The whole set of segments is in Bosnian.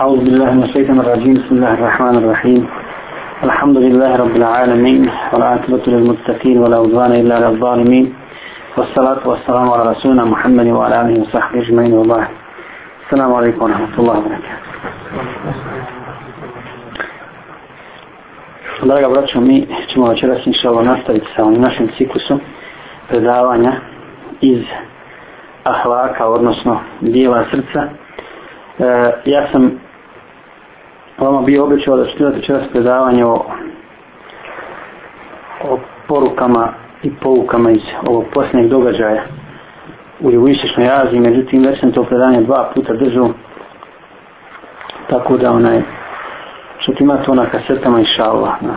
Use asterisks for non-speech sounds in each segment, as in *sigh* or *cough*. أعوذ بالله من الشيطان الرجيم بسم الله الرحمن الرحيم الحمد لله رب العالمين والعاقبة للمتقين ولا عدوان إلا على الظالمين والصلاة والسلام على رسولنا محمد وعلى آله وصحبه أجمعين والله السلام عليكم ورحمة الله وبركاته Draga braćo, mi ćemo večeras inšalvo nastaviti sa ovim našim ciklusom predavanja iz ahlaka, odnosno dijela srca. E, ja sam vama bi obećao da ćete imati čas predavanje o, o porukama i poukama iz ovog posljednjeg događaja u jugoistočnoj Aziji, međutim već sam to predavanje dva puta držao tako da onaj što ti ima to na kasetama i šalva na,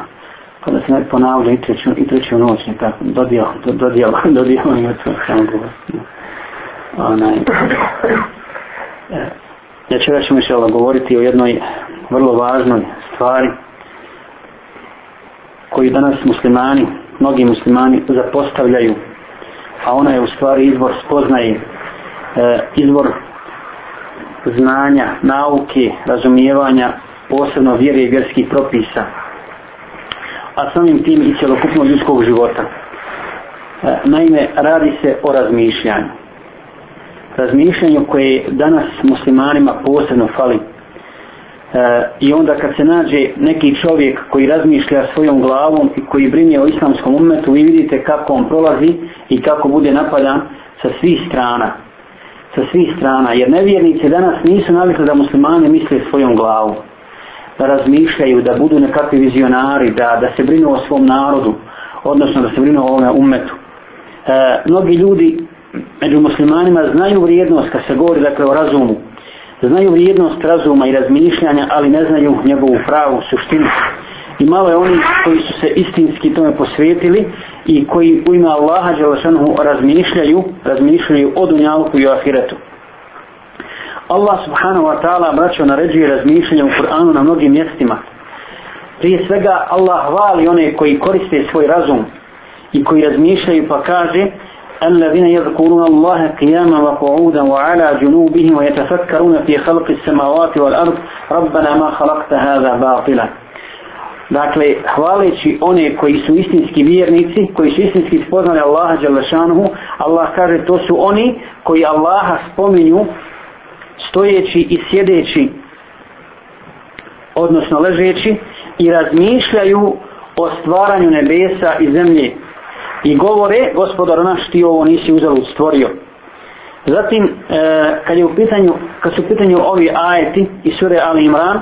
pa da se ne ponavlja i treću, i treću noć ne tako dodijel, do, dodijel, *laughs* dodijel ima to sam govor onaj e, ja ću već mišljala govoriti o jednoj vrlo važnoj stvari koju danas muslimani, mnogi muslimani zapostavljaju, a ona je u stvari izvor spoznaje, e, izvor znanja, nauke, razumijevanja, posebno vjere i vjerskih propisa, a samim tim i cjelokupno ljudskog života. E, naime, radi se o razmišljanju. Razmišljanju koje danas muslimanima posebno fali, E, i onda kad se nađe neki čovjek koji razmišlja svojom glavom i koji brinje o islamskom umetu vi vidite kako on prolazi i kako bude napadan sa svih strana sa svih strana jer nevjernice danas nisu navikli da muslimani misle svojom glavom da razmišljaju, da budu nekakvi vizionari da, da se brinu o svom narodu odnosno da se brinu o ovome umetu e, mnogi ljudi među muslimanima znaju vrijednost kad se govori dakle, o razumu Znaju vrijednost razuma i razmišljanja, ali ne znaju njegovu pravu suštinu. I malo je oni koji su se istinski tome posvetili i koji u ime Allaha Đelešanuhu razmišljaju, razmišljaju o dunjalku i o ahiretu. Allah subhanahu wa ta'ala braćo naređuje razmišljanje u Kur'anu na mnogim mjestima. Prije svega Allah hvali one koji koriste svoj razum i koji razmišljaju pa kaže الذين يذكرون الله قياما وقعودا وعلى جنوبهم ويتفكرون في خلق السماوات والأرض ربنا ما خلقت هذا باطلا Dakle, hvaleći one koji su istinski vjernici, koji su istinski spoznali Allaha Đalešanuhu, Allah kaže to su oni koji Allaha spominju stojeći i sjedeći, odnosno ležeći i razmišljaju o stvaranju nebesa i zemlje i govore gospodar naš ti ovo nisi uzelo stvorio zatim e, kad je u pitanju kad su u pitanju ovi ajeti i sure Ali Imran e,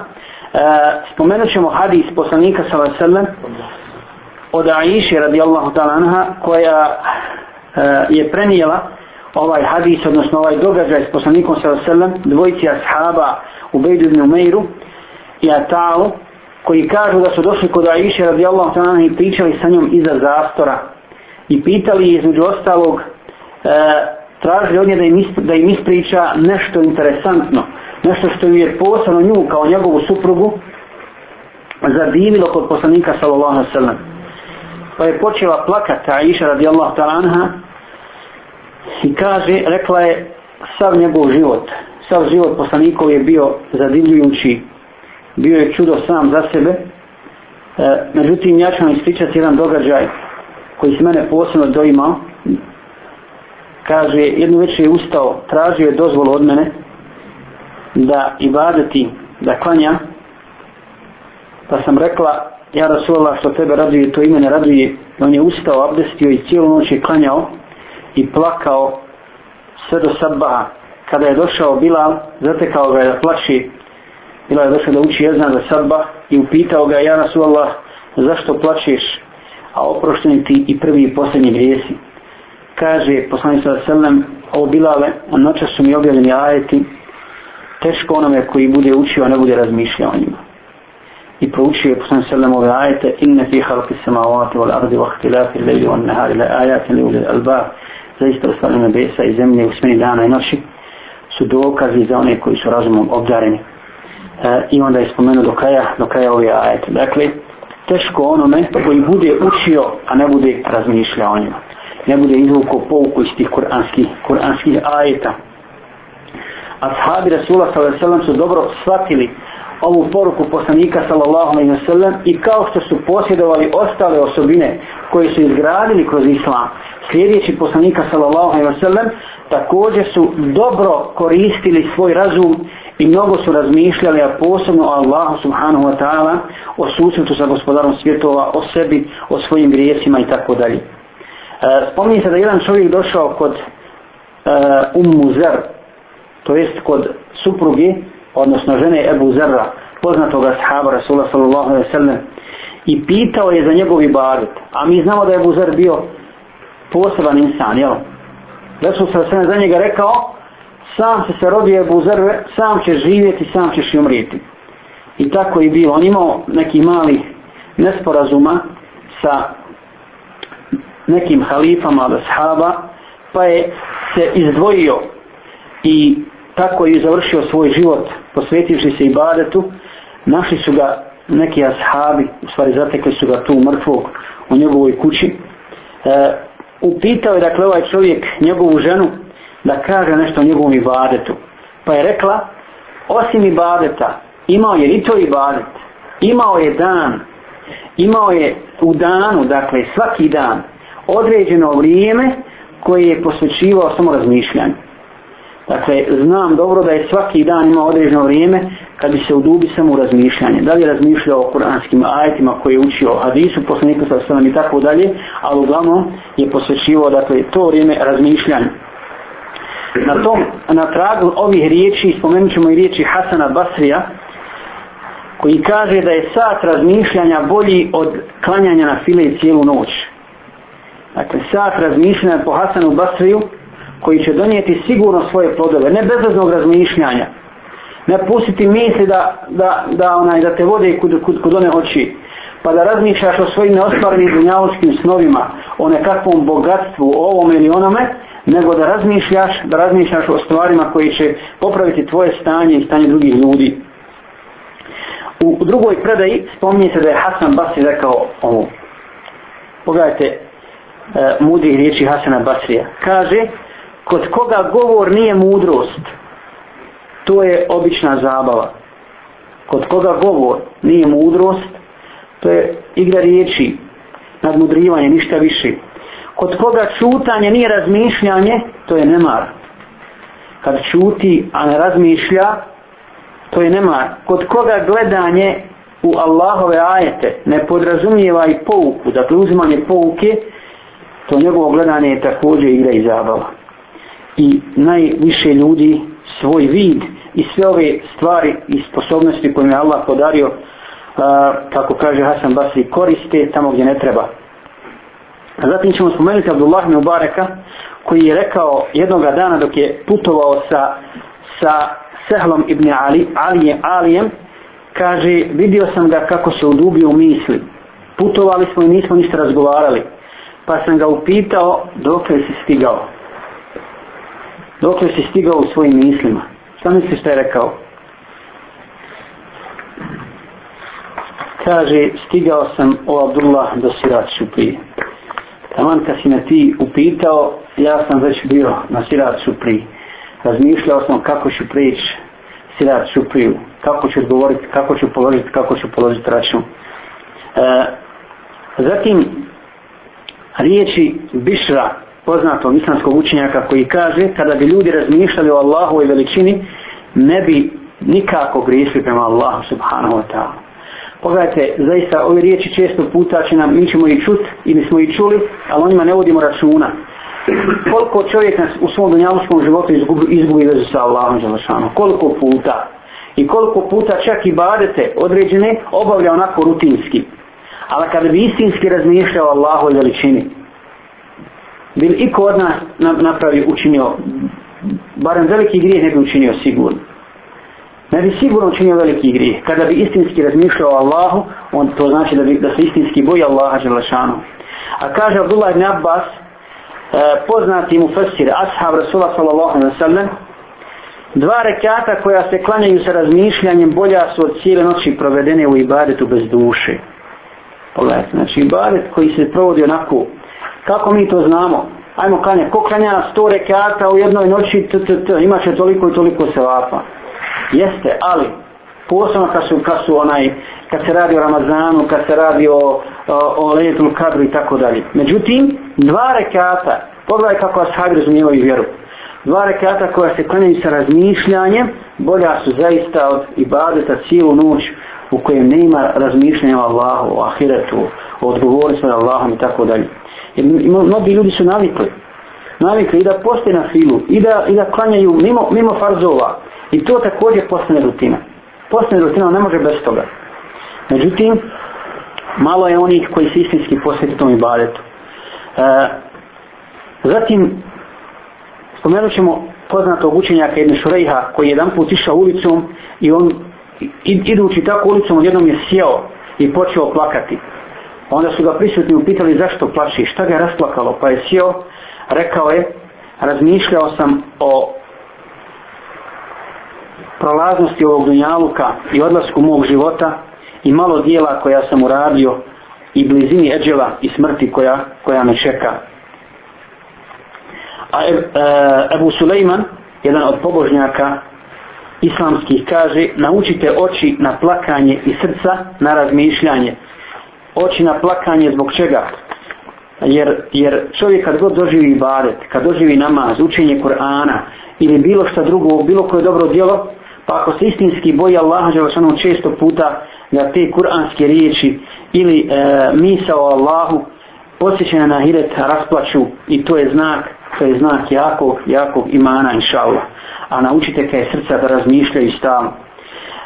spomenut ćemo hadis poslanika sa vaselem od Aisha radijallahu ta'ala anha koja e, je prenijela ovaj hadis odnosno ovaj događaj s poslanikom sa vaselem dvojci ashaba u Bejdu i Numeiru i Atalu koji kažu da su došli kod Aisha radijallahu ta'ala anha i pričali sa njom iza zastora i pitali između ostalog e, tražili od nje da im, da im ispriča nešto interesantno nešto što je posebno nju kao njegovu suprugu zadivilo kod poslanika sallallahu alaihi sallam pa je počela plakat Aisha radijallahu ta'ala anha i kaže, rekla je sav njegov život sav život poslanikov je bio zadivljujući bio je čudo sam za sebe e, međutim ja ću vam ispričati jedan događaj koji se mene posebno doima, kaže, jednu večer je ustao, tražio je dozvolu od mene da ibadeti, da klanja, pa sam rekla, ja Rasulullah što tebe raduje, to ime ne raduje, on je ustao, abdestio i cijelu noć je klanjao i plakao sve do sabaha. Kada je došao Bilal, zatekao ga je da plaši, Bilal je došao da uči jezan za sabah i upitao ga, ja Rasulullah, zašto plačeš, a oprošteni ti i prvi i posljednji grijesi. Kaže poslanica sa selem, o Bilale, noća su mi objavljeni ajeti, teško onome koji bude učio, a ne bude razmišljao o njima. I proučio je poslanica sa selem ove ajete, inne fi halki sema ovate, vol ardi vahtilafi, lejli on nehali, le ajate, li ulej alba, zaista ostali nebesa i zemlje u smjeni dana i noći, su dokazi za one koji su razumom obdareni. E, I onda je spomenuo do kraja, do kraja ove ajete. Dakle, teško onome koji bude učio, a ne bude razmišljao o njima. Ne bude izvukao pouku iz tih kuranskih, kuranskih ajeta. Ashabi Rasula sallam su dobro shvatili ovu poruku poslanika sallallahu alaihi wasallam i kao što su posjedovali ostale osobine koje su izgradili kroz islam slijedeći poslanika sallallahu alaihi wasallam također su dobro koristili svoj razum i mnogo su razmišljali, a posebno o Allahu subhanahu wa ta'ala, o susretu sa gospodarom svjetova, o sebi, o svojim grijesima i tako dalje. E, Spomni se da jedan čovjek došao kod e, Ummu Zer, to jest kod supruge, odnosno žene Ebu Zerra, poznatog ashaba Rasula sallallahu alaihi sallam, i pitao je za njegovi ibadet. A mi znamo da je Ebu Zer bio poseban insan, jel? Resul sallallahu alaihi sallam za njega rekao, sam se se rodio Ebu Zerve, sam će živjeti, sam ćeš i umrijeti. I tako je bilo. On imao neki mali nesporazuma sa nekim halifama od ashaba, pa je se izdvojio i tako je završio svoj život posvetivši se ibadetu. Našli su ga neki ashabi, u stvari zatekli su ga tu mrtvog u njegovoj kući. E, upitao je dakle ovaj čovjek njegovu ženu da kaže nešto o njegovom ibadetu. Pa je rekla, osim ibadeta, imao je i to ibadet, imao je dan, imao je u danu, dakle svaki dan, određeno vrijeme koje je posvećivao samo razmišljanju. Dakle, znam dobro da je svaki dan imao određeno vrijeme kad bi se udubi samo u razmišljanje. Da li je razmišljao o kuranskim ajetima koje je učio hadisu, posle nekog sa i tako dalje, ali uglavnom je posvećivao dakle, to vrijeme razmišljanje. Na tom, na tragu ovih riječi, spomenut ćemo i riječi Hasana Basrija, koji kaže da je sat razmišljanja bolji od klanjanja na file cijelu noć. Dakle, sat razmišljanja po Hasanu Basriju, koji će donijeti sigurno svoje plodove, ne bezveznog razmišljanja, ne pustiti misli da, da, da, onaj, da te vode kud, kud, kud one oči, pa da razmišljaš o svojim neostvarnim dunjavskim snovima, o nekakvom bogatstvu, o ovome ili onome, nego da razmišljaš, da razmišljaš o stvarima koji će popraviti tvoje stanje i stanje drugih ljudi. U drugoj predaji spominje se da je Hasan Basri rekao ovo. Pogledajte e, mudrih riječi Hasana Basrija. Kaže, kod koga govor nije mudrost, to je obična zabava. Kod koga govor nije mudrost, to je igra riječi, nadmudrivanje, ništa više kod koga čutanje nije razmišljanje, to je nemar. Kad čuti, a ne razmišlja, to je nemar. Kod koga gledanje u Allahove ajete ne podrazumijeva i pouku, da dakle uzimanje pouke, to njegovo gledanje je također igra i zabava. I najviše ljudi svoj vid i sve ove stvari i sposobnosti koje je Allah podario, a, kako kaže Hasan Basri, koriste tamo gdje ne treba. A zatim ćemo spomenuti Abdullah Mubareka koji je rekao jednoga dana dok je putovao sa, sa Sehlom ibn Ali, Alijem, Alijem kaže vidio sam ga kako se udubio u misli. Putovali smo i nismo ništa razgovarali. Pa sam ga upitao dok je si stigao. Dok je si stigao u svojim mislima. Šta misliš što je rekao? Kaže, stigao sam o Abdullah do Siraću prije. Taman kad si me ti upitao, ja sam već bio na Sirat Supri. Razmišljao sam kako ću prići Sirat Supriju, kako ću odgovoriti, kako ću položiti, kako ću položiti račun. E, zatim, riječi Bišra, poznatog islamskog učenjaka koji kaže kada bi ljudi razmišljali o Allahu i veličini ne bi nikako grišli prema Allahu subhanahu wa ta'ala Pogledajte, zaista ove riječi često puta će nam, mi ćemo i čut i mi smo i čuli, ali onima ne vodimo računa. Koliko čovjek nas u svom dunjavskom životu izgubi, izgubi vezu sa Allahom Đelešanom? Koliko puta? I koliko puta čak i badete određene obavlja onako rutinski? Ali kada bi istinski razmišljao Allahu i veličini, bi li iko od nas napravio, učinio, barem veliki grijeh ne bi učinio sigurno ne bi sigurno činio veliki grijeh. Kada bi istinski razmišljao o Allahu, on to znači da, bi, da se istinski boji Allaha Želešanu. A kaže Abdullah ibn Abbas, e, poznati mu fesir, ashab Rasula sallallahu alaihi wa sallam, dva rekata koja se klanjaju sa razmišljanjem bolja su od cijele noći provedene u ibadetu bez duše. Pogledajte, znači ibadet koji se provodi onako, kako mi to znamo, ajmo klanja, ko klanja sto rekata u jednoj noći, t, t, t, imaće toliko i toliko sevapa. Jeste, ali posebno kad su, kad su onaj, kad se radi o Ramazanu, kad se radi o, o, o Lejetul Kadru i tako dalje. Međutim, dva rekata, pogledaj kako vas hajde razumijevaju vjeru. Dva rekata koja se klanjaju sa razmišljanjem, bolja su zaista od ibadeta cijelu noć u kojem nema razmišljanja o Allahu, o Ahiretu, o odgovorstvu na Allahom i tako dalje. Jer mnogi ljudi su navikli. Navikli i da poste na filu, i da, i da klanjaju mimo, mimo farzova, I to također postane rutina. Postane rutina, ne može bez toga. Međutim, malo je onih koji se istinski posvjeti tom ibadetu. E, zatim, spomenut ćemo poznatog učenjaka jedne Šurejha, koji je jedan put išao ulicom i on, idući tako ulicom, odjednom je sjeo i počeo plakati. Onda su ga prisutni upitali zašto plaši, šta ga je rasplakalo, pa je sjeo, rekao je, razmišljao sam o prolaznosti ovog dunjaluka i odlasku mog života i malo dijela koja sam uradio i blizini eđela i smrti koja, koja me čeka. A e, e, Ebu Suleiman, jedan od pobožnjaka islamskih, kaže naučite oči na plakanje i srca na razmišljanje. Oči na plakanje zbog čega? Jer, jer čovjek kad god doživi ibadet, kad doživi namaz, učenje Kur'ana ili bilo što drugo, bilo koje dobro djelo, Pa ako se istinski boji Allaha Đelešanu ono često puta da te kuranske riječi ili e, misa o Allahu posjećena na hiret rasplaću i to je znak to je znak jakog, jakog imana inša Allah. A naučite kaj srca da razmišljaju stalno.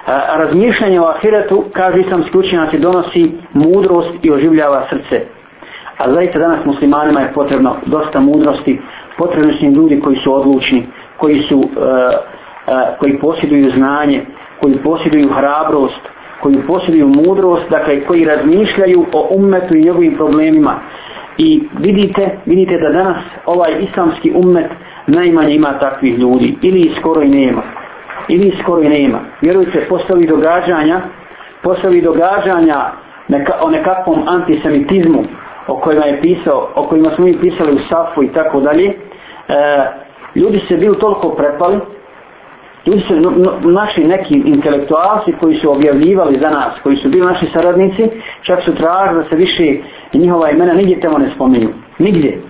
A e, razmišljanje o ahiretu, kaže islamski učenjac, donosi mudrost i oživljava srce. A zaista danas muslimanima je potrebno dosta mudrosti, potrebni su ljudi koji su odlučni, koji su uh, koji posjeduju znanje, koji posjeduju hrabrost, koji posjeduju mudrost, dakle koji razmišljaju o ummetu i njegovim problemima. I vidite, vidite da danas ovaj islamski ummet najmanje ima takvih ljudi, ili skoro i nema. Ili skoro i nema. Vjerujte, postavi događanja, postavi događanja neka, o nekakvom antisemitizmu o kojima je pisao, o kojima smo mi pisali u Safu i tako dalje, e, ljudi se bili toliko prepali, ili su naši neki intelektualci koji su objavljivali za nas, koji su bili naši saradnici, čak su tražili da se više njihova imena nigdje tamo ne spominju. Nigdje.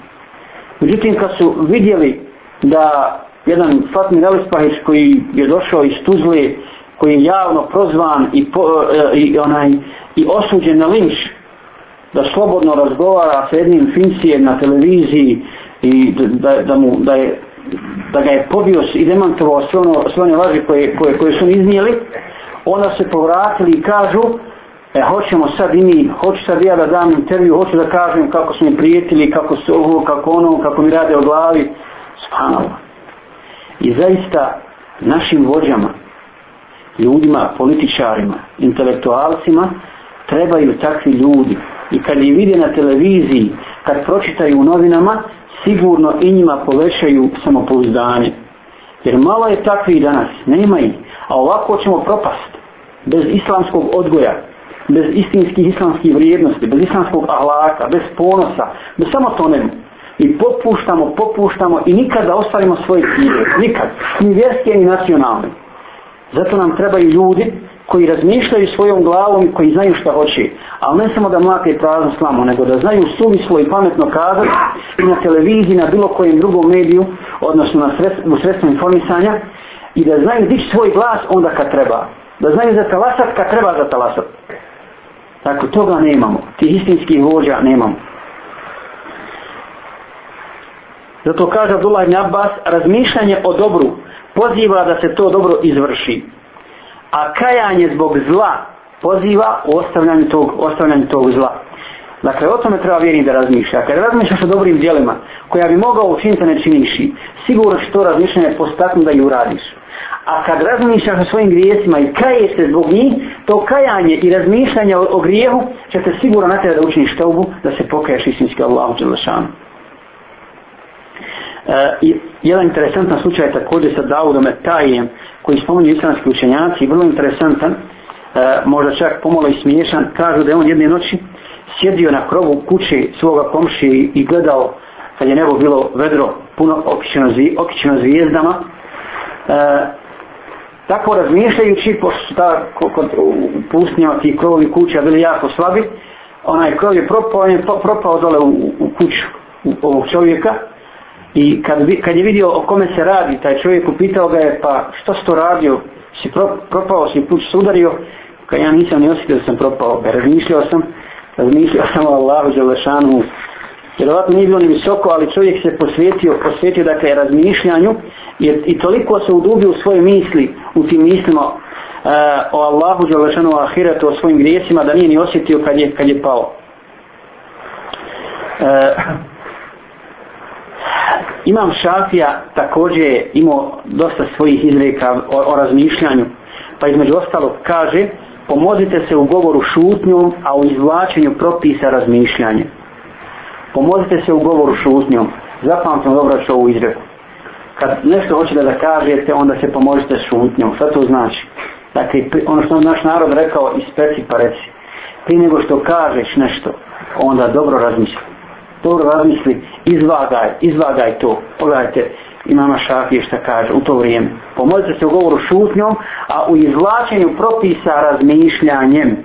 Međutim, kad su vidjeli da jedan Fatmi Relispahić koji je došao iz Tuzle, koji je javno prozvan i, po, e, i, onaj, i osuđen na linč, da slobodno razgovara s jednim Fincijem na televiziji i da, da, da, mu, da je da ga je pobio i demantovao sve, ono, sve one laži koje, koje, koje su iznijeli, onda se povratili i kažu, e, hoćemo sad i mi, hoću sad ja da dam intervju, hoću da kažem kako su mi prijetili, kako su ovo, kako ono, kako mi rade o glavi, spanalo. I zaista našim vođama, ljudima, političarima, intelektualcima, trebaju takvi ljudi. I kad ih vide na televiziji, kad pročitaju u novinama, sigurno i njima povećaju samopouzdanje. Jer malo je takvi danas, nema ih, a ovako ćemo propast. Bez islamskog odgoja, bez istinskih islamskih vrijednosti, bez islamskog ahlaka, bez ponosa, bez samo to nema. I popuštamo, popuštamo i nikada ostavimo svoje cilje, nikad. Ni vjerske, ni nacionalne. Zato nam trebaju ljudi koji razmišljaju svojom glavom i koji znaju šta hoće. Ali ne samo da mlake prazno slamo, nego da znaju suvislo i pametno kazati i na televiziji, na bilo kojem drugom mediju, odnosno na sredst, u sredstvu informisanja, i da znaju dići svoj glas onda kad treba. Da znaju za talasat kad treba za talasat. Tako, toga nemamo. Tih istinskih vođa nemamo. Zato kaže Abdullah ibn Abbas, razmišljanje o dobru poziva da se to dobro izvrši a kajanje zbog zla poziva u ostavljanju tog, ostavljanju tog zla. Dakle, o tome treba vjerni da razmišlja. Kada razmišljaš o dobrim dijelima, koja bi mogao učiniti da ne činiši, sigurno što razmišljanje postakne da ju uradiš. A kad razmišljaš o svojim grijesima i kaješ se zbog njih, to kajanje i razmišljanje o, o grijehu će te sigurno natjeva da učiniš tobu, da se pokaješ istinski Allahu Đelešanu. Uh, jedan interesantan slučaj je također sa Daudom Etajem, koji spomenuju islamski učenjaci, vrlo interesantan, uh, možda čak pomalo i smiješan, kažu da je on jedne noći sjedio na krovu kući svoga komšije i gledao kad je nebo bilo vedro puno okićeno, zvi, okićeno zvijezdama. E, tako razmišljajući, pošto su ta kod pustnjama tih krovovi kuća bili jako slabi, onaj krov je propao, on je propao dole u, u kuću u, ovog čovjeka, I kad, kad je vidio o kome se radi, taj čovjek upitao ga je, pa što si to radio? Si pro, propao, si put sudario? Kad ja nisam ni osjetio da sam propao, razmišljao sam, razmišljao sam o Allahu Đelešanu. Jer ovako nije bilo ni visoko, ali čovjek se posvetio, posvetio dakle razmišljanju jer, i toliko se udubio u svoje misli, u tim mislima uh, o Allahu Đelešanu, o Ahiretu, o svojim grijesima, da nije ni osjetio kad je, kad je pao. Uh, Imam Šafija također je imao dosta svojih izreka o, o razmišljanju, pa između ostalog kaže pomozite se u govoru šutnjom, a u izvlačenju propisa razmišljanje. Pomozite se u govoru šutnjom. Zapamtam dobro što ovu izreku. Kad nešto hoćete da kažete, onda se pomozite šutnjom. Šta to znači? Dakle, ono što naš narod rekao, ispeci pa reci. Prije nego što kažeš nešto, onda dobro razmišljaj dobro razmisli, izvagaj, izvagaj to. Pogledajte, imama Šafije šta kaže u to vrijeme. Pomozite se u govoru šutnjom, a u izvlačenju propisa razmišljanjem.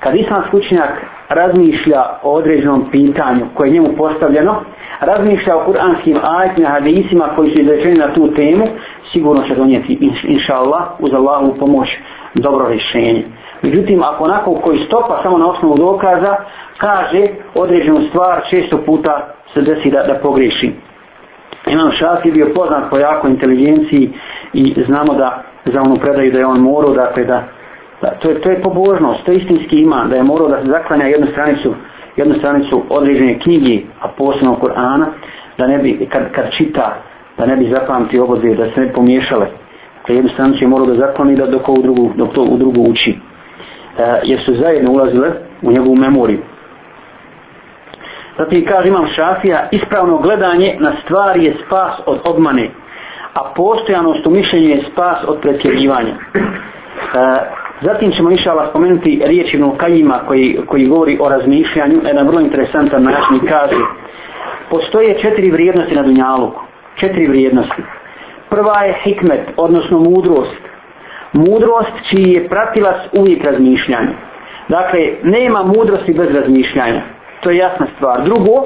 Kad islam skućenjak razmišlja o određenom pitanju koje je njemu postavljeno, razmišlja o kuranskim ajetima, hadisima koji su izrečeni na tu temu, sigurno će donijeti, inša Allah, uz Allahovu pomoć, dobro rješenje. Međutim, ako onako koji stopa samo na osnovu dokaza, kaže određenu stvar, često puta se desi da, da pogriši. Imam Šafi je bio poznat po jako inteligenciji i znamo da za onu predaju da je on morao, dakle da, da to, je, to je pobožnost, to je istinski ima, da je morao da se zaklanja jednu stranicu, jednu stranicu određene knjige, a posebno Kur'ana, da ne bi, kad, kad čita, da ne bi zapamti obozir, da se ne pomiješale. Dakle, jednu stranicu je morao da zaklani da dok, u drugu, dok to u drugu uči. E, jer su zajedno ulazile u njegovu memoriju. Zatim kaže imam šafija, ispravno gledanje na stvari je spas od obmane, a postojanost u mišljenju je spas od pretjerivanja. E, zatim ćemo išala spomenuti riječ Ibnu Kajima koji, koji govori o razmišljanju, jedan vrlo interesantan način kaže, postoje četiri vrijednosti na Dunjaluku, četiri vrijednosti. Prva je hikmet, odnosno mudrost. Mudrost čiji je pratilac uvijek razmišljanje. Dakle, nema mudrosti bez razmišljanja. To je jasna stvar. Drugo,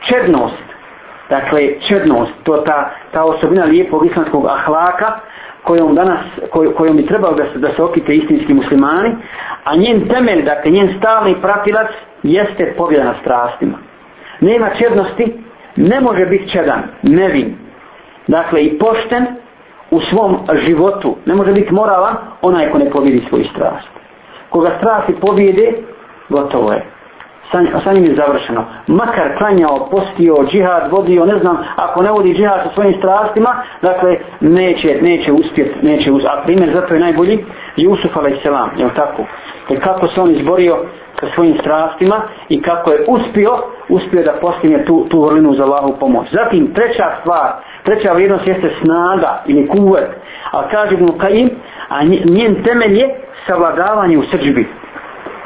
čednost. Dakle, čednost, to ta, ta osobina lijepog islamskog ahlaka, kojom danas, koj, kojom bi trebalo da se, da se okite istinski muslimani, a njen temelj, dakle, njen stalni pratilac, jeste pobjeda na strastima. Nema čednosti, ne može biti čedan, nevin. Dakle, i pošten u svom životu. Ne može biti moralan onaj ko ne pobjedi svoju strast. Koga strasti pobjede, gotovo je sa njim je završeno. Makar klanjao, postio, džihad vodio, ne znam, ako ne vodi džihad sa svojim strastima, dakle, neće, neće uspjeti, neće uspjeti. A primjer za to je najbolji, Jusuf a.s. je tako? Jer kako se on izborio sa svojim strastima i kako je uspio, uspio da postine tu, tu vrlinu za lahu pomoć. Zatim, treća stvar, treća vrijednost jeste snaga ili kuvet. A kaže mu Kajim, a njen temelj je savladavanje u srđbi.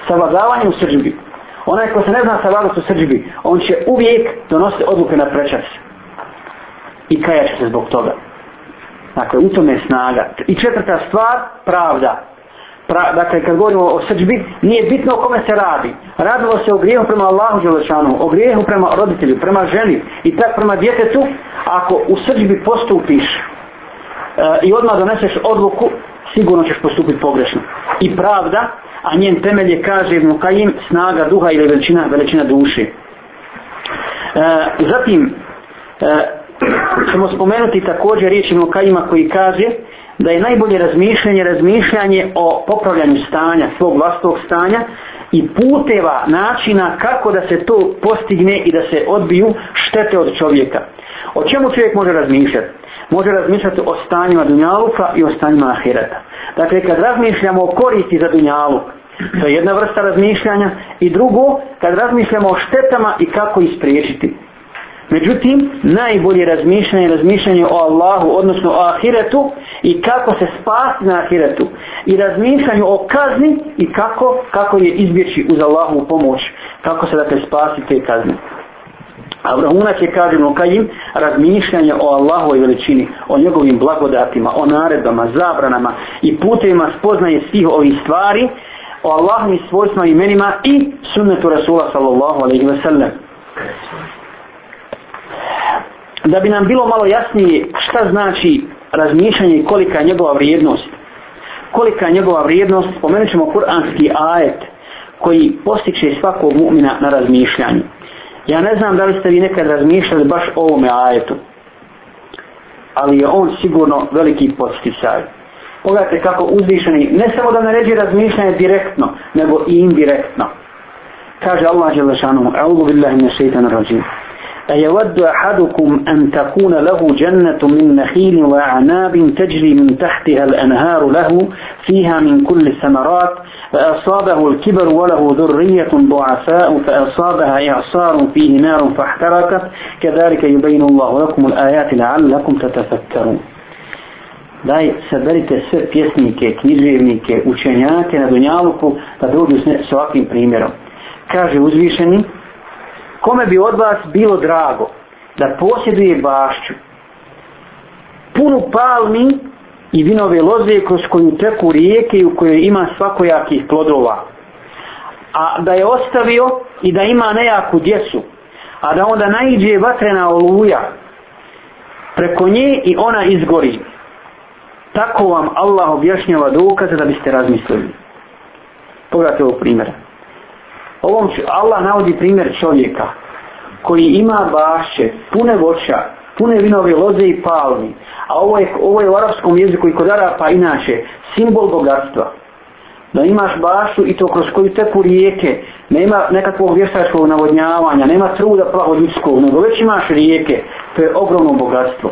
Savladavanje u srđbi. Onaj ko se ne zna sa vladost u srđbi, on će uvijek donositi odluke na prečac. I kajat će se zbog toga. Dakle, u tome je snaga. I četvrta stvar, pravda. Pra, dakle, kad govorimo o srđbi, nije bitno o kome se radi. Radilo se o grijehu prema Allahu Đelešanu, o grijehu prema roditelju, prema ženi i tak prema djetetu, ako u srđbi postupiš e, i odmah doneseš odluku, sigurno ćeš postupiti pogrešno. I pravda, a njen temelj je, kaže Ibn Kajim, snaga duha ili veličina, veličina duše. E, zatim, e, *clears throat* ćemo spomenuti također riječ Ibn Kajima koji kaže da je najbolje razmišljanje, razmišljanje o popravljanju stanja, svog vlastnog stanja i puteva, načina kako da se to postigne i da se odbiju štete od čovjeka. O čemu čovjek može razmišljati? Može razmišljati o stanjima Dunjaluka i o stanjima Ahireta. Dakle, kad razmišljamo o koristi za Dunjaluk, To je jedna vrsta razmišljanja. I drugo, kad razmišljamo o štetama i kako ispriječiti. Međutim, najbolje razmišljanje je razmišljanje o Allahu, odnosno o ahiretu i kako se spasti na ahiretu. I razmišljanje o kazni i kako, kako je izbjeći uz Allahu pomoć, kako se dakle spasti te kazne. A vrhunac je kažem o kajim razmišljanje o Allahovoj veličini, o njegovim blagodatima, o naredbama, zabranama i putevima spoznaje svih ovih stvari, o Allahom i svojstvima imenima i sunnetu Rasula sallallahu alaihi wa sallam. Da bi nam bilo malo jasnije šta znači razmišljanje i kolika je njegova vrijednost. Kolika je njegova vrijednost, spomenut ćemo kuranski ajet koji postiče svakog mu'mina na razmišljanju. Ja ne znam da li ste vi nekad razmišljali baš o ovome ajetu, ali je on sigurno veliki posticaj. pogledajte kako uzvišeni, ne samo da naređi razmišljanje direktno, nego i indirektno. Kaže Allah Đelešanu, A'udhu billahi na šeitan rađim. أيود أحدكم أن تكون له جنة من نخيل وأعناب تجري من تحتها الأنهار له فيها من كل الثمرات فأصابه الكبر وله ذرية ضعفاء فأصابها إعصار فيه نار فاحترقت كذلك يبين الله لكم الآيات لعلكم تتفكرون daj saberite sve pjesnike, književnike, učenjake na Dunjaluku da dođu s ovakvim primjerom. Kaže uzvišeni, kome bi od vas bilo drago da posjeduje bašću, punu palmi i vinove loze kroz koju teku rijeke i u kojoj ima svakojakih plodova, a da je ostavio i da ima nejaku djecu, a da onda najđe vatrena oluja preko nje i ona izgori tako vam Allah objašnjava dokaze da biste razmislili. Pogledajte ovog primjera. Ovom ću, Allah navodi primjer čovjeka koji ima bašće, pune voća, pune vinove loze i palmi. A ovo je, ovo je u arapskom jeziku i kod Arapa inače simbol bogatstva. Da imaš bašu i to kroz koju teku rijeke, nema nekakvog vještačkog navodnjavanja, nema truda plaho ljudskog, nego već imaš rijeke, to je ogromno bogatstvo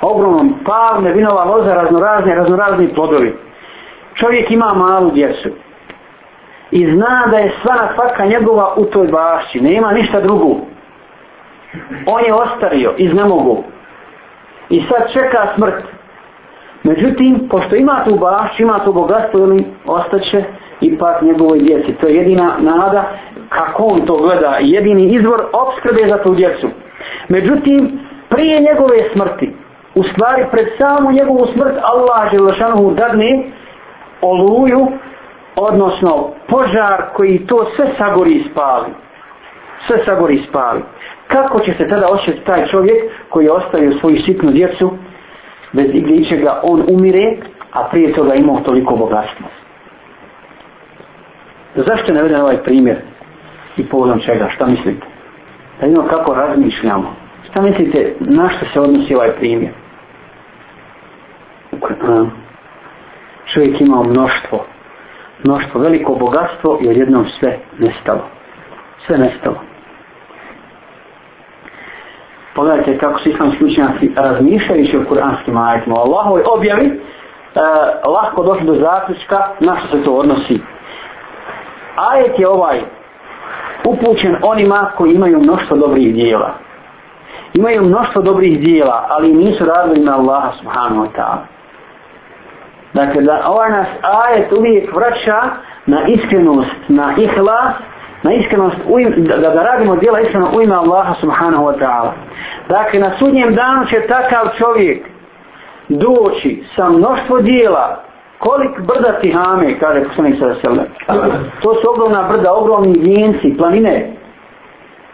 ogromnom palme, vinova loza, raznorazne, raznorazni plodovi. Čovjek ima malu djecu i zna da je sva nafaka njegova u toj bašći, nema ništa drugu. On je ostario iz nemogu i sad čeka smrt. Međutim, pošto ima tu bašću, ima tu bogatstvo, on ostaće ipak njegovoj djeci. To je jedina nada kako on to gleda, jedini izvor obskrbe za tu djecu. Međutim, prije njegove smrti, u stvari pred samu njegovu smrt Allah Želešanuhu dadne oluju, odnosno požar koji to sve sagori i spali. Sve sagori i spali. Kako će se tada osjeti taj čovjek koji je ostavio svoju sitnu djecu bez igličega, on umire, a prije toga imao toliko bogatstva. Zašto ne vedem ovaj primjer i povodom čega? Šta mislite? Da vidimo kako razmišljamo. Šta mislite na što se odnosi ovaj primjer? čovjek imao mnoštvo, mnoštvo, veliko bogatstvo i odjednom sve nestalo. Sve nestalo. Pogledajte kako su islamski učenjaci razmišljajući o kuranskim ajetima o Allahovoj objavi, eh, lahko došli do zaključka na što se to odnosi. Ajet je ovaj upućen onima koji imaju mnoštvo dobrih dijela. Imaju mnoštvo dobrih dijela, ali nisu radili na Allaha subhanahu wa ta'ala. Dakle, da ovaj nas ajet uvijek vraća na iskrenost, na ihlas, na iskrenost, da, da radimo djela iskreno u ime Allaha subhanahu wa ta'ala. Dakle, na sudnjem danu će takav čovjek doći sa mnoštvo djela, kolik brda ti hame, kaže poslanik sada To su ogromna brda, ogromni vijenci, planine,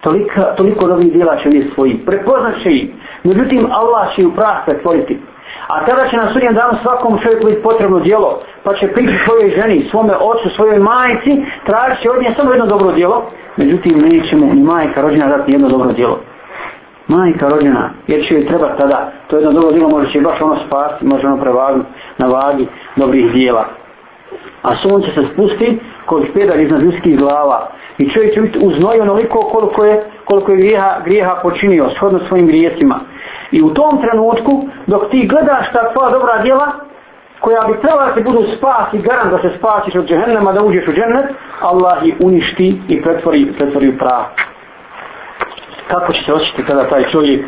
tolika, toliko dobrih djela će biti svojim. Prepoznat će ih. Međutim, Allah će ju prah pretvoriti. A tada će na sudnjem danu svakom čovjeku biti potrebno djelo, pa će prići svojoj ženi, svome ocu, svojoj majici, tražit će od nje samo jedno dobro djelo, međutim neće mu ni majka rođena dati jedno dobro djelo. Majka rođena, jer će joj trebati tada, to jedno dobro djelo može će baš ono spasti, može ono prevagnuti na vagi dobrih djela. A sunce se spusti kod špedar iznad ljudskih glava, I čovjek će biti uznoj onoliko koliko je, koliko je grijeha, grijeha počinio, shodno svojim grijesima. I u tom trenutku, dok ti gledaš ta tvoja dobra djela, koja bi trebala da ti budu spas i garant da se spasiš od džehennema, da uđeš u džennet, Allah ih uništi i pretvori, pretvori u prah. Kako će se osjećati tada taj čovjek?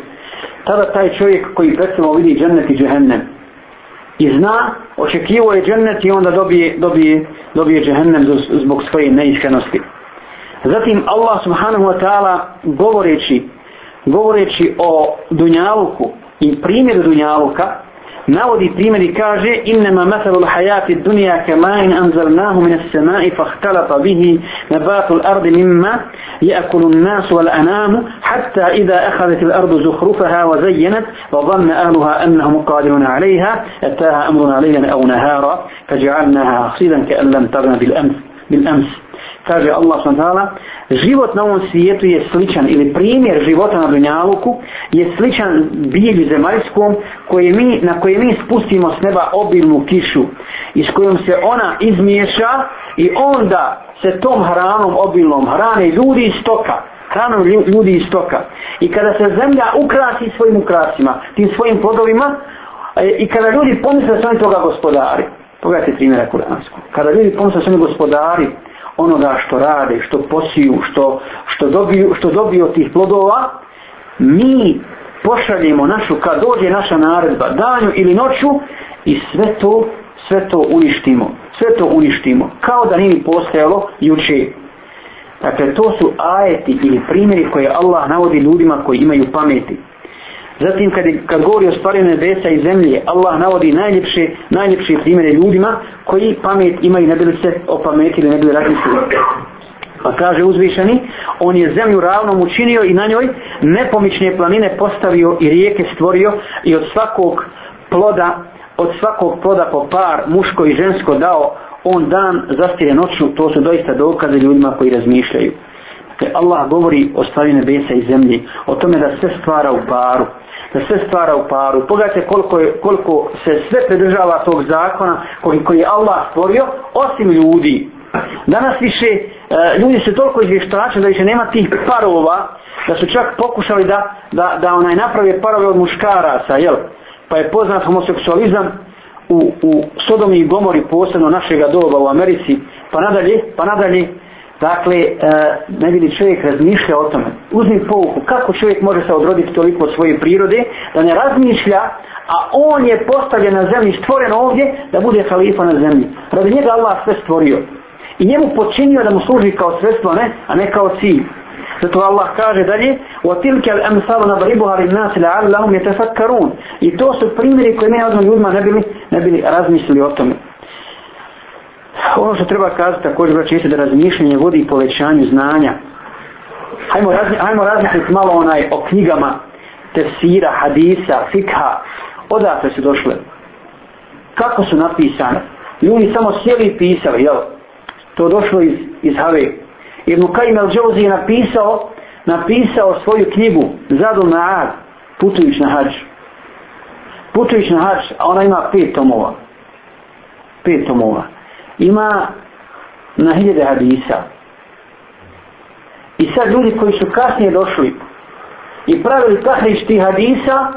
Tada taj čovjek koji predstavno vidi džennet i džehennem i zna, očekivo je džennet i onda dobije, dobije, dobije džehennem zbog svoje neiskrenosti. Zatim Allah subhanahu wa ta'ala govoreći, govoreći o dunjaluku i primjeru dunjaluka, navodi primjer i kaže innama mathalu al-hayati ad-dunya anzalnahu min as-sama'i fakhtalata bihi nabatu al-ardi mimma ya'kulu an-nas wal-anam hatta idha akhadhat al-ardu zukhrufaha wa zayyanat wa dhanna ahluha annahum qadirun 'alayha ataha amrun 'alayna aw nahara faj'alnaha hasidan ka'an lam taghna bil-amsi bil ems. Kaže Allah s.w.t. Život na ovom svijetu je sličan ili primjer života na Dunjaluku je sličan bijelju zemaljskom koje mi, na koje mi spustimo s neba obilnu kišu iz kojom se ona izmiješa i onda se tom hranom obilnom hrane ljudi iz toka hranom ljudi iz toka i kada se zemlja ukrasi svojim ukrasima tim svojim plodovima e, i kada ljudi pomisle da su oni toga gospodari Pogledajte primjera kuranskog. Kada ljudi ponosno sami gospodari onoga što rade, što posiju, što, što, dobiju, što dobiju od tih plodova, mi pošaljimo našu, kad dođe naša naredba, danju ili noću, i sve to, sve to uništimo. Sve to uništimo. Kao da nije postajalo juče. Dakle, to su ajeti ili primjeri koje Allah navodi ljudima koji imaju pameti. Zatim kad, kad govori o stvaranju nebesa i zemlje, Allah navodi najljepše, najljepše primjere ljudima koji pamet imaju ne bili se opametili, ne bili razmislili. Pa kaže uzvišeni, on je zemlju ravnom učinio i na njoj nepomične planine postavio i rijeke stvorio i od svakog ploda, od svakog ploda po par muško i žensko dao on dan zastire noću, to su doista dokaze ljudima koji razmišljaju. Te Allah govori o stvari nebesa i zemlji, o tome da sve stvara u paru, da sve stvara u paru. Pogledajte koliko, je, koliko se sve predržava tog zakona koji, koji je Allah stvorio, osim ljudi. Danas više e, ljudi se toliko izvještače da više nema tih parova, da su čak pokušali da, da, da onaj naprave parove od muškaraca, jel? Pa je poznat homoseksualizam u, u Sodomi i Gomori, posebno našega doba u Americi, pa nadalje, pa nadalje, Dakle, e, ne bi li čovjek razmišlja o tome. Uzmi pouku, kako čovjek može se odroditi toliko od svoje prirode, da ne razmišlja, a on je postavljen na zemlji, stvoren ovdje, da bude halifa na zemlji. Radi njega Allah sve stvorio. I njemu počinio da mu služi kao sredstvo, ne, a ne kao cilj. Zato Allah kaže dalje, وَتِلْكَ الْأَمْسَالُ نَبْرِبُهَا لِلنَّاسِ لَعَلَّهُمْ يَتَفَكَّرُونَ I to su primjeri koje ne odmah ljudima ne bili, ne bili razmislili o tome. Ono što treba kazati također, braći, jeste da razmišljanje vodi povećanju znanja. Hajmo, razmi, hajmo razmisliti malo onaj o knjigama tefsira, hadisa, fikha, odakle su došle. Kako su napisane? Ljudi samo sjeli i pisali, jel? To došlo iz, iz Havi. Jer mu Kajim al je napisao, napisao svoju knjigu, Zadu na Ad, putujući na hađ. Putujući na hađ, a ona ima pet tomova. Pet tomova ima na hiljade hadisa. I sad ljudi koji su kasnije došli i pravili tahriš tih hadisa,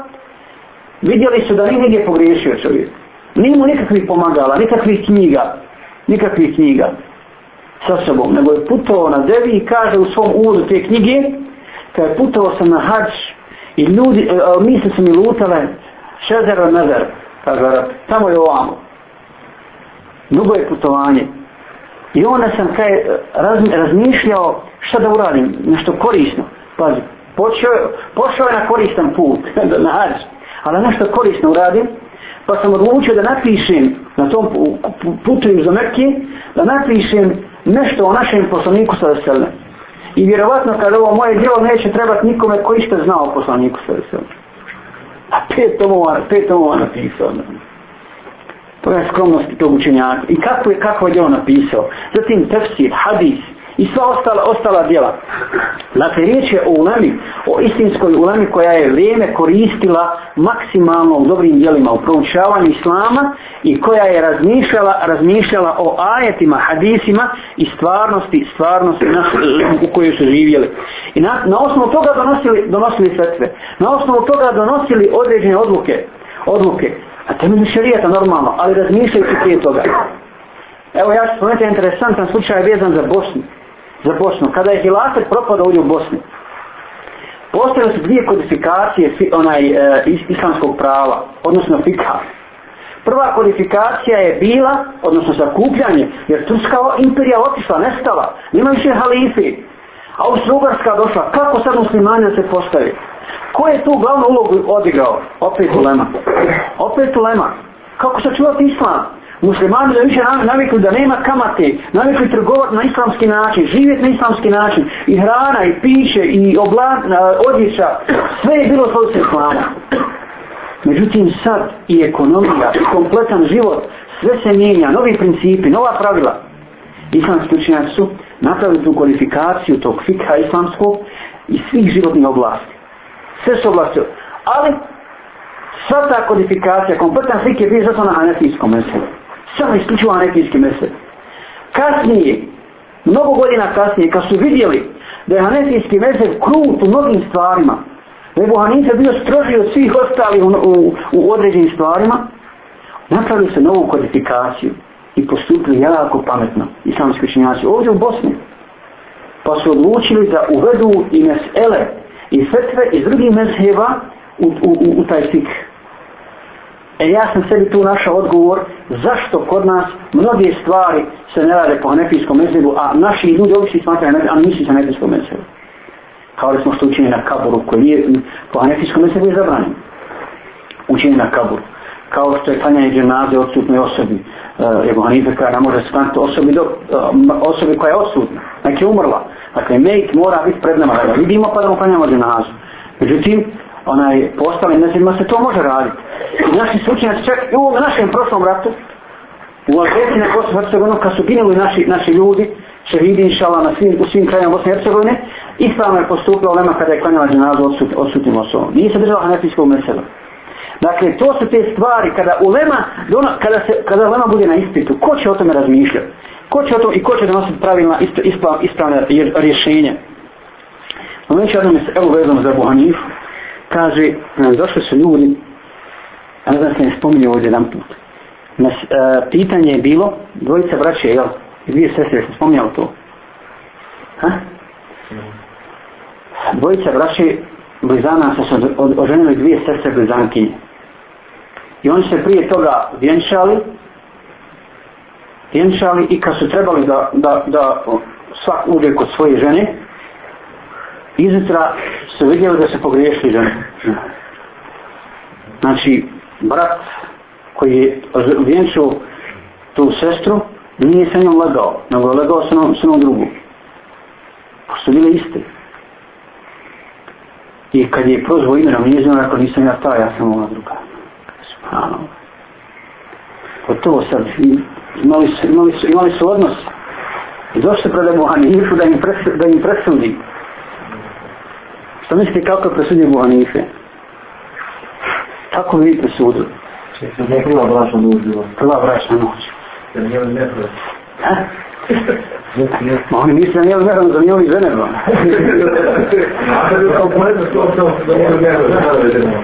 vidjeli su da nije nije pogriješio čovjek. Nije mu nikakvih pomagala, nikakvih knjiga, nikakvih knjiga sa sobom, nego je putovao na devi i kaže u svom uvodu te knjige, kad je putovao sam na hađ i ljudi, e, e misle su mi lutale, šezer na nazar, kaže, tamo je ovamo mnogo je putovanje. I onda sam kaj raz, razmišljao šta da uradim, nešto korisno. Pazi, počeo, pošao je na koristan put, *laughs* da nađe, ali nešto korisno uradim, pa sam odlučio da napišem na tom putujem za Mekke, da napišem nešto o našem poslaniku sa veselne. I vjerovatno kada ovo moje djelo neće trebati nikome koji ste znao o poslaniku sa veselne. A pet tomova, pet tomova napisao koja je skromnost tog učenjaka i kako je, kako je djelo napisao. Zatim tefsir, hadis i sva ostala, ostala djela. Dakle, riječ je o ulemi, o istinskoj ulemi koja je vrijeme koristila maksimalno u dobrim djelima, u proučavanju islama i koja je razmišljala, razmišljala o ajetima, hadisima i stvarnosti, stvarnosti na, u kojoj su živjeli. I na, na osnovu toga donosili, donosili svetve, na osnovu toga donosili određene odluke, odluke na temelju šarijeta normalno, ali razmišljajući prije toga. Evo ja ću spomenuti interesantan slučaj vezan za Bosnu. Za Bosnu. Kada je Hilafet propadao ovdje u Bosni, postavili su dvije kodifikacije fi, onaj, e, islamskog prava, odnosno fikha. Prva kodifikacija je bila, odnosno zakupljanje, jer Turska imperija otišla, nestala, nema više halifi. Austro-Ugarska došla, kako sad muslimanja se postavi? Ko je tu glavnu ulogu odigrao? Opet ulema. Opet ulema. Kako sačuvati islam? Muslimani da više navikli da nema kamate, navikli trgovati na islamski način, živjeti na islamski način, i hrana, i piće, i oblad, odjeća, sve je bilo svoj se hlana. Međutim, sad i ekonomija, i kompletan život, sve se mijenja, novi principi, nova pravila. Islamski učinjaci su napravili tu kvalifikaciju tog fikha islamskog i svih životnih oblasti sve su oblasti. Ali, sva ta kodifikacija, kompletna slika je bila sasvom na anetijskom mesele. Sva isključivo anetijski mesele. Kasnije, mnogo godina kasnije, kad su vidjeli da je anetijski mesele krut u mnogim stvarima, da je Buhanica bio stroži od svih ostalih u, u, u određenim stvarima, napravili se novu kodifikaciju i postupili jako pametno islamski učinjaci ovdje u Bosni. Pa su odlučili da uvedu i mesele i fetve iz drugih mezheba u, u, u, u taj fik. E ja sam sebi tu našao odgovor zašto kod nas mnoge stvari se ne rade po hanefijskom mezhebu, a naši ljudi ovdje svi smatraju a nisi sa hanefijskom mezhebu. Kao da smo što učinili na kaboru koji je po hanefijskom mezhebu je zabranjen. Učinili na kaboru. Kao što je klanjanje dženaze odsutnoj osobi. Uh, Ebu Hanife kada ne može se klanjati osobi, do, uh, e, osobi koja je odsutna, neki je umrla. Dakle, mejt mora biti pred nama da ga vidimo pa da mu klanjamo dženazu. Međutim, onaj postavljen nezirima se to može raditi. I naši slučajnici čak i u ovom našem prošlom ratu, u Alpeci na Kosovo Hercegovino, kad su ginuli naši, naši ljudi, še vidi inšala na svim, u svim krajima Bosne i Hercegovine, ispravno je postupila Lema kada je klanjala dženazu odsutim osobom. Nije se držala hanefijskog mesela. Dakle, to su te stvari kada ulema, kada, se, kada ulema bude na ispitu, ko će o tome razmišljati? Ko će o tome i ko će donositi pravilna ispra, ispra, ispravna rješenja? No, već jednom je evo vezom za Bohanif, kaže, e, došli su ljudi, ja ne znam se ne spominju ovdje jedan put. Nas, e, pitanje je bilo, dvojica braće, jel? I dvije sestre, sam spominjao to. Ha? Dvojica braće, blizana, sa su oženili dvije sestre blizankinje. I oni se prije toga vjenčali, vjenčali i kad su trebali da, da, da svak uđe kod svoje žene, izutra su vidjeli da se pogriješili žene. Znači, brat koji je vjenčao tu sestru, nije sa njom legao, nego je legao sa njom, sa njom drugu. Pa su bile iste. I kad je prozvao imenom, nije znao, rekao, nisam ja ta, ja sam ona druga. Subhanallah. Od to sad, imali su, imali su, imali su odnos. I došli pred Ebu Hanifu da im, pres, da im presudi. Što mislite kako je presudio Ebu Hanife? Kako vidite sudu? Čekaj, nije prva vraća noć bila. Prva vraća noć. Jer nije li nepro? Ma oni nisu na njelu vjerom za njeli ženevno. A to je kompletno to što da njeli vjerom.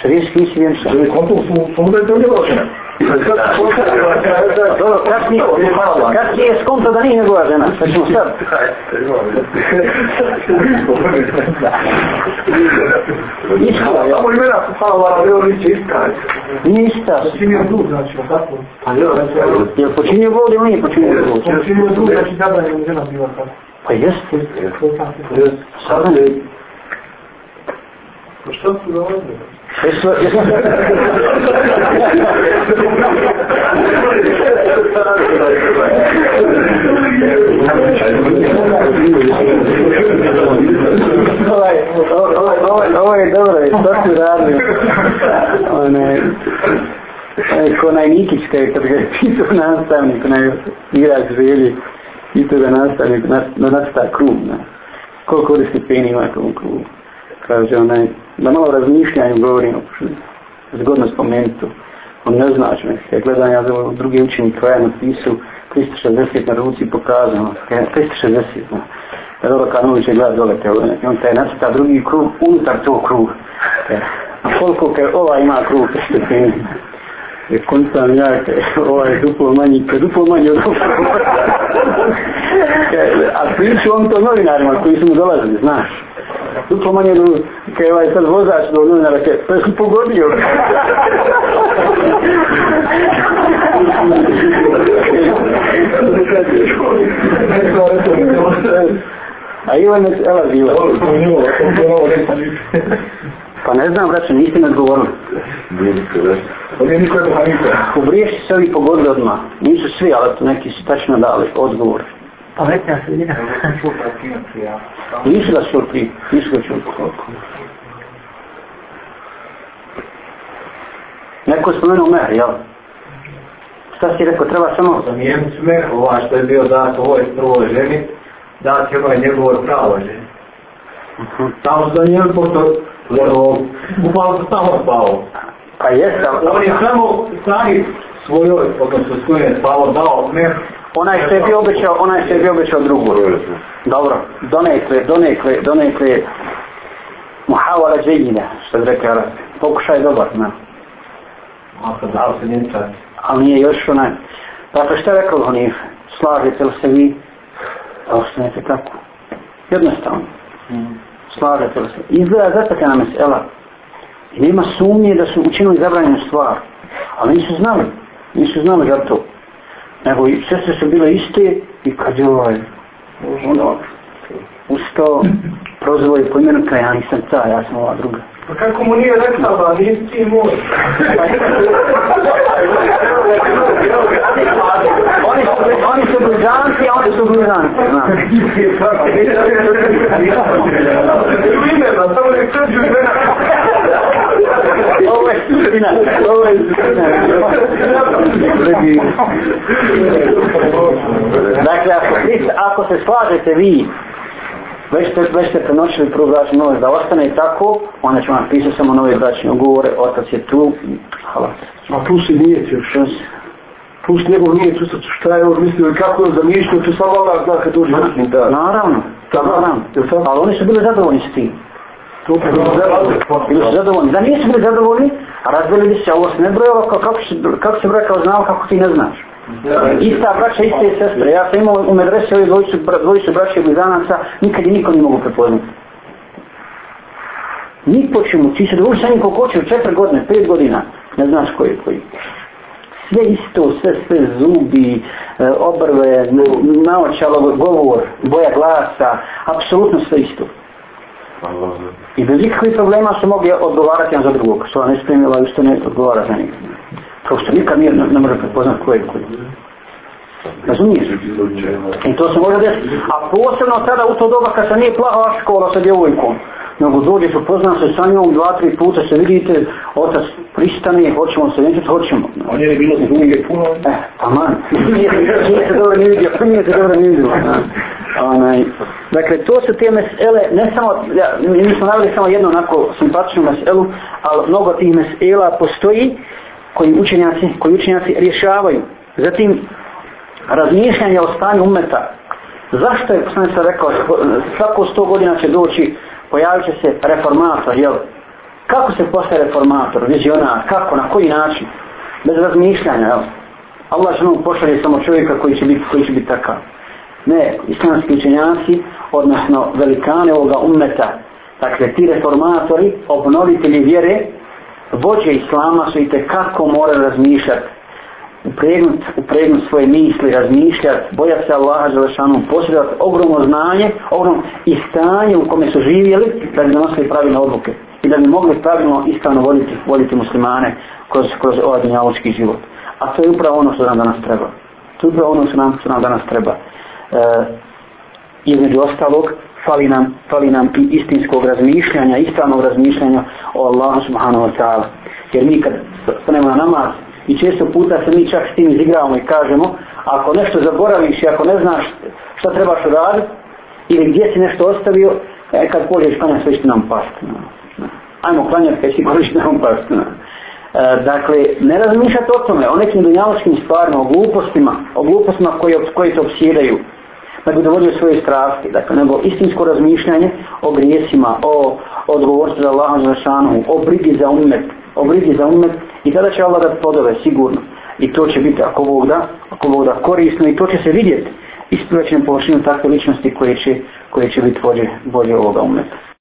Sredski ismijen sam. Ali kontu su da je to njegova žena. Kasnije je skonto da nije njegova žena. Sad ćemo sad. Iskala, ja. Ovo imena su pao, a ne on iće iskala. Nije iskala. Počinio tu, znači, o tako. Pa ne, ne, ne. počinio god ili nije počinio god? Počinio tu, znači, da je žena bila tako. Pa jeste. Jeste. Sada je. Pa šta su da ovaj Ovo je dobro, što su radili? One, one, ko onaj Nikić, kaj kad ga je pitao nastavnik, onaj igrač želi, pitao ga nastavnik, na, na nas ta krug, na. Koliko li se peni ima tom krugu? kaže onaj, da malo razmišljanju govorim, zgodno spomenuti, on ne zna što je gledan, ja zelo drugi učenik koja je napisao 360 na ruci pokazano, 360 na Ja dobro kad on će gledat dole te ovdje, on te nacita drugi krug, unutar tog kruga. A koliko ova ima krug, Jer koncam ja, *laughs* ovaj je duplo manji, kad duplo manji od *laughs* A priču on to novinarima koji su mu dolazili, znaš. Duplo manji od kada je ovaj sad vozač do novinara, kada je sve pogodio. *laughs* A Ivan je, evo, Ivan. Pa ne znam, braće, niste mi odgovorili. Nije pa niko da. U Briješi se ovi pogodili odmah. Nisu svi, ali to neki su tačno dali odgovor. Pa već ja sam vidim. Pa nisu da su pri, nisu da su pri. Neko je spomenuo mer, jel? Šta si rekao, treba samo... Zamijenu su mer, ova što je bio dat ovoj prvoj ženi, dat je ovaj njegovoj pravoj ženi. Uh mhm. -huh. Tamo za njegovoj Bukvalno sam samo spavao. Pa jesam. On je samo sanit svojoj, odnosno svoj je spavao dao mer. Ona je sebi obećao, ona je sebi obećao drugu. Dobro, donekle, donekle, donekle. Muhavara džegine, što je rekao. Pokušaj dobar, ne. Ako dao se nije čak. Ali nije još onaj. Dakle, što je rekao Hanif? Slažite li se vi? Ostanete tako. Jednostavno. Mm slaga tjelesa. Izgleda zatakana mesela. I nema sumnje da su učinili zabranjenu stvar. Ali nisu znali. Nisu znali za to. Nego sestre su bile iste i kad je ovaj, ono, ustao, prozvao je po imenu kraja, ja nisam ta, ja sam ova druga. Pa kako mu nije rekla, ba, nije ti moj. oni su, oni su bružanci, a oni su bružanci. U ime, ba, samo nek sad ju žena. Dakle, ako se slažete vi već ste, već ste prenošili prvu bračnu novost da ostane tako, onda će vam pisati samo nove bračne ugovore, otac je tu, hvala. A tu si nije ti još. Plus njegov nije tu sad šta je on mislio i kako je zamišljio, će samo Allah zna kad uđe. Da. Naravno. Da, naravno. Ali oni su bili zadovoljni s tim. Bili su zadovoljni. Da nisu bili zadovoljni, razveli bi se, ovo se ne brojalo, kako, kako se brojalo, znao kako ti ne znaš. Ista braća, iste sestre. Ja sam imao u medrese ove dvojicu, dvojicu braća i danaca, nikad je niko ne mogu prepoznati. Niko će mu, ti se dovoljiš sa njim koliko hoće, četiri godine, pet godina, ne znaš koji je koji. Sve isto, sve, sve zubi, e, obrve, naočalo, govor, boja glasa, apsolutno sve isto. I bez ikakvih problema su mogli odgovarati jedan za drugog, što ne spremila i što ne odgovara za njih kao što nikad nije ne, ne može prepoznat ko je ko je. Razumiješ? I e, to se može desiti. A posebno tada u to doba kad se nije plaho aškola sa djevojkom. Nego dođe prepozna se sa njom dva, tri puta se vidite, otac pristane, hoćemo se vidjeti, hoćemo. A nije li bilo zbog nije puno? E, eh, pa man. nije se dobro ne vidio, nije se dobro ne vidio. Onaj, dakle, to su te mesele, ne samo, ja, mi smo navili samo jednu onako simpatičnu meselu, ali mnogo tih mesela postoji koji učenjaci, koji učenjaci rješavaju. Zatim, razmišljanje o stanju umeta. Zašto je, sam sam rekao, svako sto godina će doći, pojavit će se reformator, jel? Kako se postaje reformator, vizionar, kako, na koji način? Bez razmišljanja, jel? Allah će nam pošalje samo čovjeka koji će biti, koji će biti takav. Ne, islamski učenjaci, odnosno velikane ovoga umeta, dakle ti reformatori, obnovitelji vjere, vođe islama su i tekako mora razmišljati upregnut, upregnut svoje misli, razmišljat, bojat se Allaha Želešanom, posljedat ogromno znanje, ogromno i stanje u kome su živjeli da bi donosili pravilne odluke i da bi mogli pravilno iskreno voditi, voditi muslimane kroz, kroz ovaj dnjavočki život. A to je upravo ono što nam danas treba. To je upravo ono što nam, što nam danas treba. E, između ostalog, fali nam, fali nam i istinskog razmišljanja, ispravnog razmišljanja o Allahu subhanahu wa ta'ala. Jer mi kad stanemo na namaz i često puta se mi čak s tim izigravamo i kažemo ako nešto zaboraviš i ako ne znaš šta trebaš raditi ili gdje si nešto ostavio, e, kad pođeš klanja sve što nam pasti. No. Ajmo klanjati kad *laughs* si pođeš nam pasti. No. E, dakle, ne razmišljati o tome, o nekim dunjavskim stvarima, o glupostima, o glupostima koje, koje te obsjedaju da bi dovodio svoje strasti, dakle, nego istinsko razmišljanje o grijesima, o odgovorstvu za Allaha za šanu, o brigi za umet, o brigi za umet i tada će Allah dati plodove, sigurno. I to će biti, ako Bog da, ako Bog da, korisno i to će se vidjeti ispraćenom površinom takve ličnosti koje će, koje će biti vođe, vođe ovoga umeta.